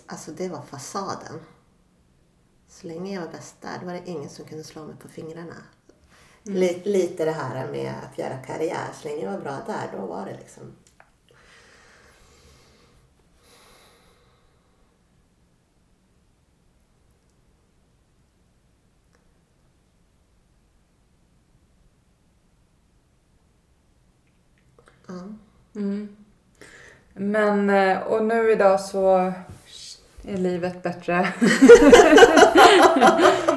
alltså det var fasaden. Så länge jag var bäst där, då var det ingen som kunde slå mig på fingrarna. Lite, lite det här med att göra karriär. Så länge jag var bra där, då var det liksom... Ja. Mm. Men, eh, och nu idag så är livet bättre. (laughs)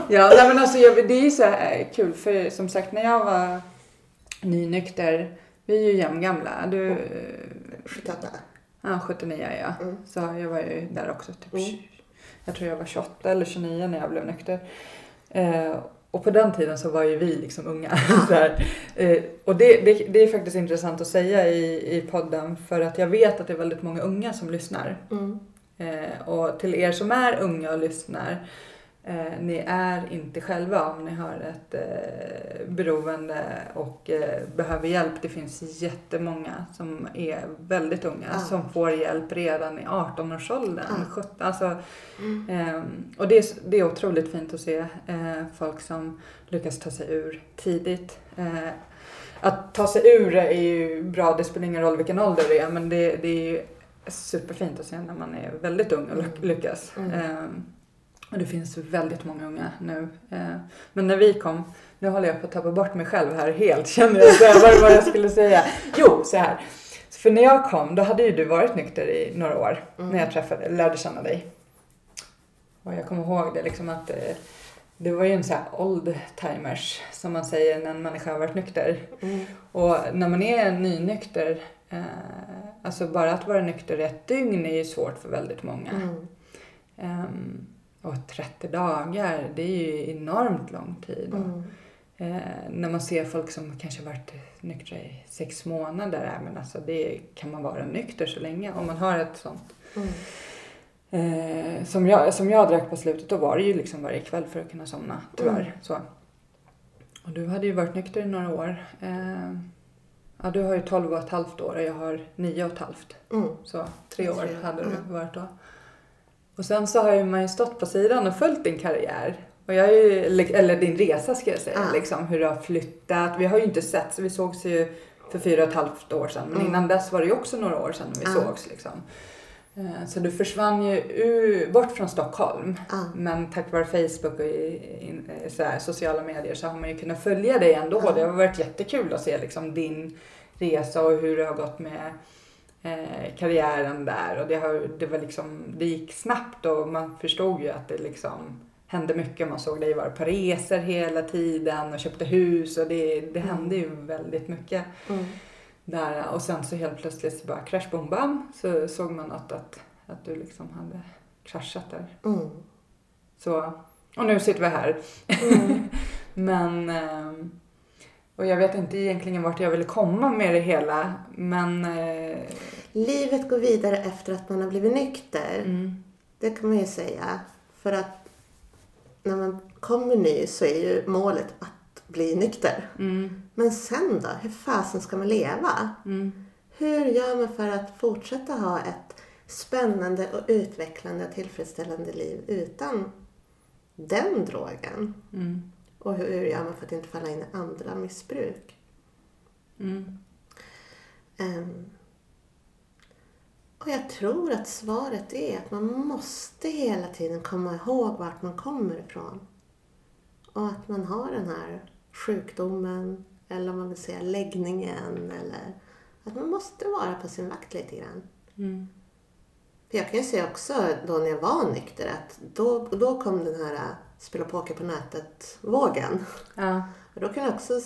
ja, nej men alltså jag, det är ju så här kul för som sagt när jag var nynykter, vi är ju jämngamla. Du, eh, 78. ja 79 ja. Mm. Så jag var ju där också. Typ, Mm. 20 Jag tror jag var 28 eller 29 när jag blev nykter. Eh, och på den tiden så var ju vi liksom unga. (laughs) Eh, och det, det, det är faktiskt intressant att säga i, i podden för att jag vet att det är väldigt många unga som lyssnar. Mm. Eh, och till er som är unga och lyssnar, eh, ni är inte själva om ni har ett eh, beroende och eh, behöver hjälp. Det finns jättemånga som är väldigt unga Ja. som får hjälp redan i 18-årsåldern. Ja. 17, alltså, Mm. Ehm, och det är, det är otroligt fint att se eh, folk som lyckas ta sig ur tidigt. Eh, att ta sig ur är ju bra, det spelar ingen roll vilken ålder det är, men det, det är ju superfint att se när man är väldigt ung och lyck- lyckas. Mm. Och det finns väldigt många unga nu. Eh, men när vi kom, nu håller jag på att tappa bort mig själv här helt känner jag. Så vad var det jag skulle säga? Jo, så här. För när jag kom, då hade ju du varit nykter i några år. När jag träffade, lärde känna dig. Och jag kommer ihåg det liksom att eh, det var ju en sån här old timers som man säger när en människa har varit nykter. Mm. Och när man är nynykter, eh, alltså bara att vara nykter ett dygn är ju svårt för väldigt många. Mm. Ehm, och 30 dagar, det är ju enormt lång tid. Mm. Eh, när man ser folk som kanske varit nyktra i sex månader, men alltså det kan man vara nykter så länge om man har ett sånt. Mm. Eh, som, jag, som jag drack på slutet, då var det ju liksom varje kväll för att kunna somna, tyvärr. Mm. Så. Och du hade ju varit nykter i några år. Eh, ja, du har ju 12 och ett halvt år och jag har 9 och ett halvt. Mm. Så tre år hade du mm. varit då. Och sen så har ju man ju stått på sidan och följt din karriär. Och jag ju, eller din resa ska jag säga, Ja. liksom hur du har flyttat. Vi har ju inte sett, så vi sågs ju för fyra och ett halvt år sedan. Men Mm. innan dess var det ju också några år sedan vi Ja. sågs liksom. Eh, Så du försvann ju ur, bort från Stockholm. Ja. Men tack vare Facebook och in- eh, så här, sociala medier så har man ju kunnat följa dig ändå. Ja. Det har varit jättekul att se liksom, din resa och hur det har gått med eh, karriären där. Och det, har, det, var liksom, det gick snabbt och man förstod ju att det liksom hände mycket. Man såg dig vara på resor hela tiden och köpte hus och det, det hände ju väldigt mycket Mm. där. Och sen så helt plötsligt så bara crash boom bam så såg man att, att, att du liksom hade kraschat där. Mm. Så, och nu sitter vi här. Mm. (laughs) Men, ehm, och jag vet inte egentligen vart jag ville komma med det hela. Men, eh, Livet går vidare efter att man har blivit nykter. mm, Det kan man ju säga. För att när man kommer ny så är ju målet att bli nykter. mm, Men sen då? Hur fasen ska man leva? mm, Hur gör man för att fortsätta ha ett spännande och utvecklande och tillfredsställande liv utan den drogen? Och hur hur gör man för att inte falla in i andra missbruk? mm, Ehm, och jag tror att svaret är att man måste hela tiden komma ihåg vart man kommer ifrån. Och att man har den här sjukdomen, eller om man vill säga läggningen, eller att man måste vara på sin vakt lite grann. mm, För jag kan ju säga också då när jag var nykter att då, då kom den här spela poker på nätet-vågen. ja, Och då kan jag också...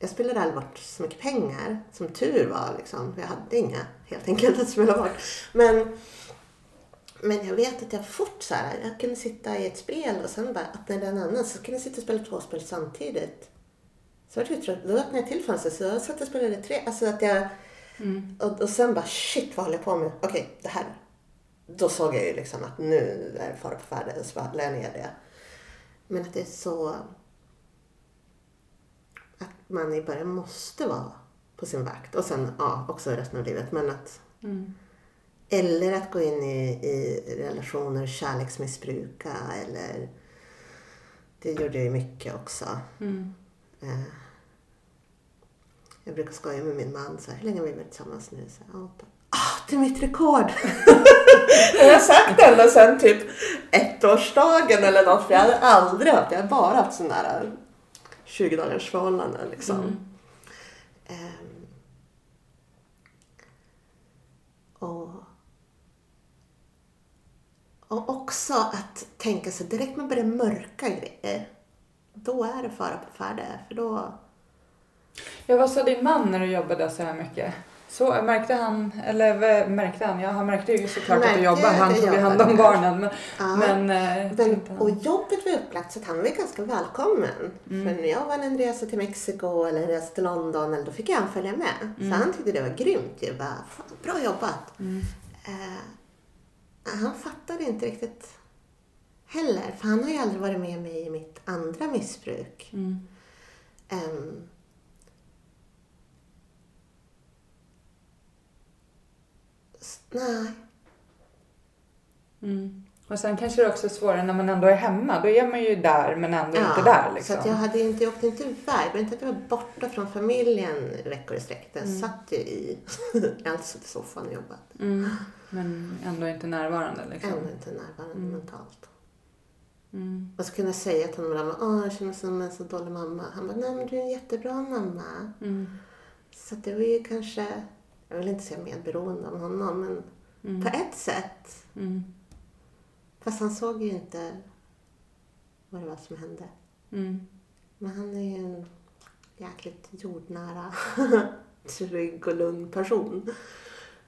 Jag spelade aldrig bort så mycket pengar, som tur var. Liksom. Jag hade inga, helt enkelt, att spela bort. Men, men jag vet att jag fort så här, jag kunde sitta i ett spel och sen bara öppna en annan. Så kunde jag sitta och spela två spel samtidigt. Så var det trött. Då öppnade jag till fönstret så jag satt och spelade tre. Alltså att jag... mm, Och, och sen bara shit vad håller jag på med? Okej, det här. Då såg jag ju liksom att nu är det fara på färde. Så bara la jag ner det. Men att det är så... Att man i början måste vara på sin vakt. Och sen ja, också resten av livet. Men att... mm, Eller att gå in i, i relationer, kärleksmissbruka eller... Det gjorde jag ju mycket också. mm, Eh, jag brukar skoja med min man så här, hur länge har vi varit tillsammans nu? Så här, åtta. Ah, det är mitt rekord! (laughs) jag har sagt det ända sedan typ ettårsdagen eller något, för jag hade aldrig haft, jag har bara haft sådana där 20 dagars förhållanden liksom. Mm. Ehm, och, och också att tänka sig direkt man börjar mörka grejer, då är det fara på färde. För då, Ja, vad sa din man när du jobbade så här mycket? Så, märkte han, eller vad märkte han? Ja, han märkte ju såklart att du Märkte jobbar. Han tog ju hand om jobbade. barnen. Men, Ja. men, eh, men, och jobbet var upplagt så att han var ganska välkommen. För när jag var en resa till Mexiko eller en resa till London, eller, då fick han följa med. Så han tyckte det var grymt ju. Bara, "Fan, bra jobbat. Eh, han fattade inte riktigt heller. För han har ju aldrig varit med mig i mitt andra missbruk. Mm. Ehm, s- nej. Mm. Och sen kanske det också är svårare när man ändå är hemma. Då är man ju där men ändå Ja, inte där liksom. Så att jag, hade inte, jag åkte inte iväg. Var inte att jag var borta från familjen veckor i sträck. Jag Mm. satt ju i... (laughs) suttit i soffan och jobbat. mm. Men ändå inte närvarande liksom. Ändå inte närvarande Mm. mentalt. Mm. Och så kunde jag säga till honom åh jag känner mig som en så dålig mamma. Han bara, nej men du är en jättebra mamma. Mm. Så det var ju kanske jag vill inte säga medberoende av honom, men Mm. på ett sätt. Mm. Fast han såg ju inte vad det var som hände. Mm. Men han är ju en jäkligt jordnära, (laughs) trygg och lugn person.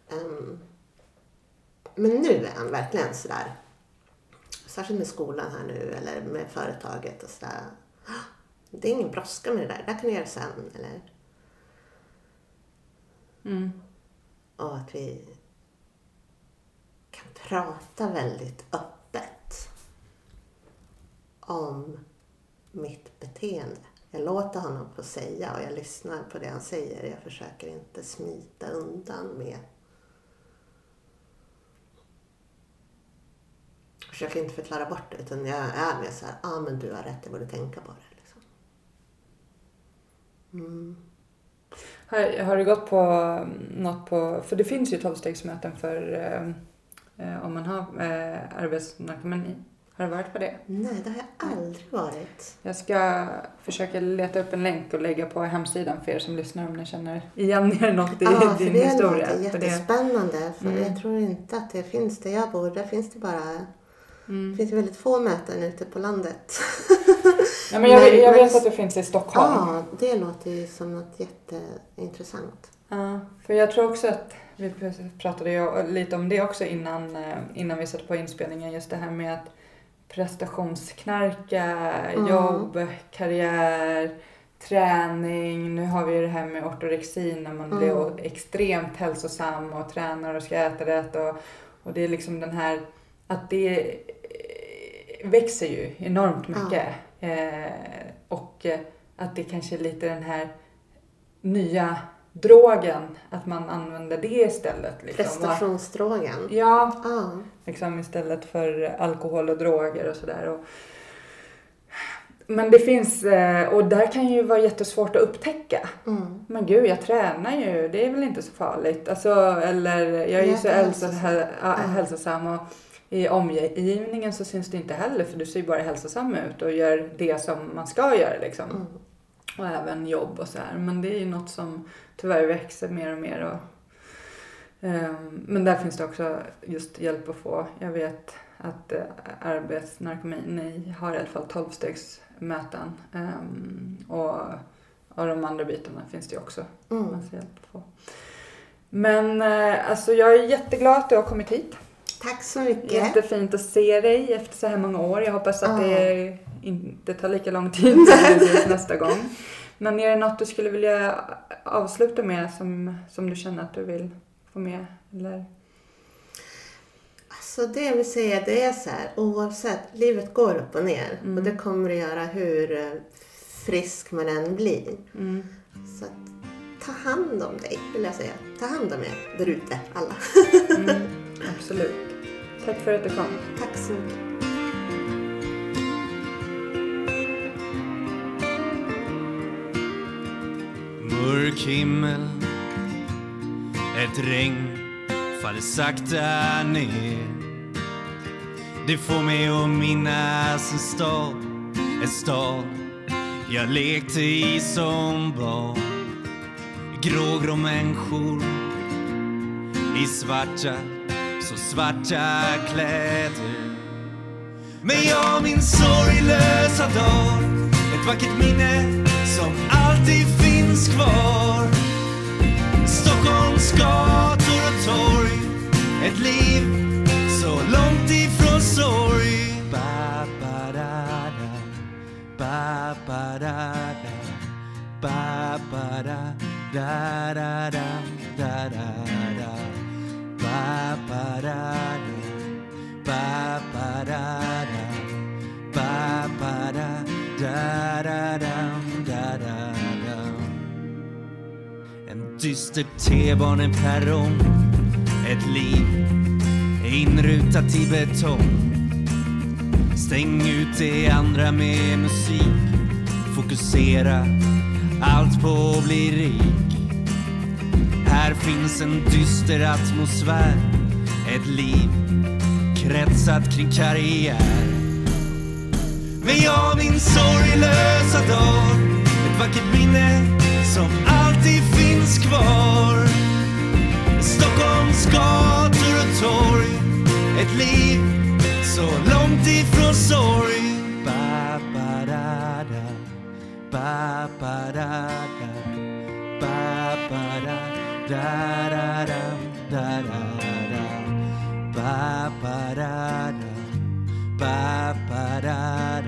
Ehm, men nu är han verkligen sådär, särskilt med skolan här nu eller med företaget och sådär. Det är ingen brådska med det där, det där kan du göra sen. Eller, Mm och att vi kan prata väldigt öppet om mitt beteende. Jag låter honom få säga och jag lyssnar på det han säger. Jag försöker inte smita undan med... Jag försöker inte förklara bort det utan jag är mer så här, ja ah, men du har rätt, jag borde tänka på det. Liksom. Mm. Har, har du gått på något på, för det finns ju tolvstegsmöten för eh, eh, om man har eh, arbetsnarkomani. Har du varit på det? Nej, det har jag aldrig varit. Jag ska försöka leta upp en länk och lägga på hemsidan för er som lyssnar om ni känner igen er något i Ja, för din det historia. låter För det- jättespännande. För Mm. jag tror inte att det finns där jag bor. Där finns det bara... Det Mm. finns ju väldigt få möten ute på landet. Ja, men jag, Men- jag men- vet att det finns i Stockholm. Ja, det låter ju som något jätteintressant. Ja, för jag tror också att vi pratade ju lite om det också innan, eh, innan vi satte på inspelningen. Just det här med att prestationsknarka, Mm. jobb, karriär, träning. Nu har vi ju det här med ortorexi när man blir Mm. extremt hälsosam och tränar och ska äta rätt. Och, och det är liksom den här att det växer ju enormt mycket. Eh, och eh, att det kanske är lite den här nya drogen, att man använder det istället. Liksom. Prestationsdrogen. Ja, Ja. liksom istället för alkohol och droger och sådär. Men det finns, eh, och där kan ju vara jättesvårt att upptäcka. Mm. Men gud, jag tränar ju, det är väl inte så farligt. Alltså, eller jag är ju så Jättehälsosam. hälsosam, hä- ja, Ja. hälsosam och i omgivningen så syns det inte heller för du ser ju bara hälsosam ut och gör det som man ska göra liksom. Mm. Och även jobb och så här. Men det är ju något som tyvärr växer mer och mer. Och, ehm, men där finns det också just hjälp att få. Jag vet att uh, arbetsnarkomin, ni har i alla fall tolvstegsmöten. Um, och av de andra bitarna finns det ju också Mm. massa hjälp att få. Men eh, alltså jag är jätteglad att du har kommit hit. Tack så mycket. Jättefint att se dig efter så här många år. Jag hoppas att Ja. det inte tar lika lång tid som (laughs) nästa gång. Men är det något du skulle vilja avsluta med som, som du känner att du vill få med? Eller? Alltså det jag vill säga det är så här, oavsett, livet går upp och ner. Mm. Och det kommer det göra hur eh, frisk man än blir. Mm. Så att, ta hand om dig, vill jag säga. Ta hand om er där ute, alla. Mm, (laughs) absolut. Tack för att du kom. Tack så mycket. Mörk himmel Ett regn faller sakta ner Det får mig att minnas en stad En stad jag lekte i som barn Grågrå människor i svarta, svarta kläder Men jag min sorglösa dag Ett vackert minne som alltid finns kvar Stockholms gator och torg Ett liv så långt ifrån sorg ba, ba, da, da. Ba, ba, da, da. Ba, ba, da, da, da, da, da, da, da. En dyster T-baneperrong Ett liv inrutat i betong. Stäng ut det andra med musik Fokusera allt på att bli rik. Här finns en dyster atmosfär Ett liv kretsat kring karriär Men jag min sorglösa dag Ett vackert minne som alltid finns kvar Stockholms gator och torg Ett liv så långt ifrån sorg ba, ba, da, da. Ba, ba, da, da. da da da da da da ba ba da da ba ba da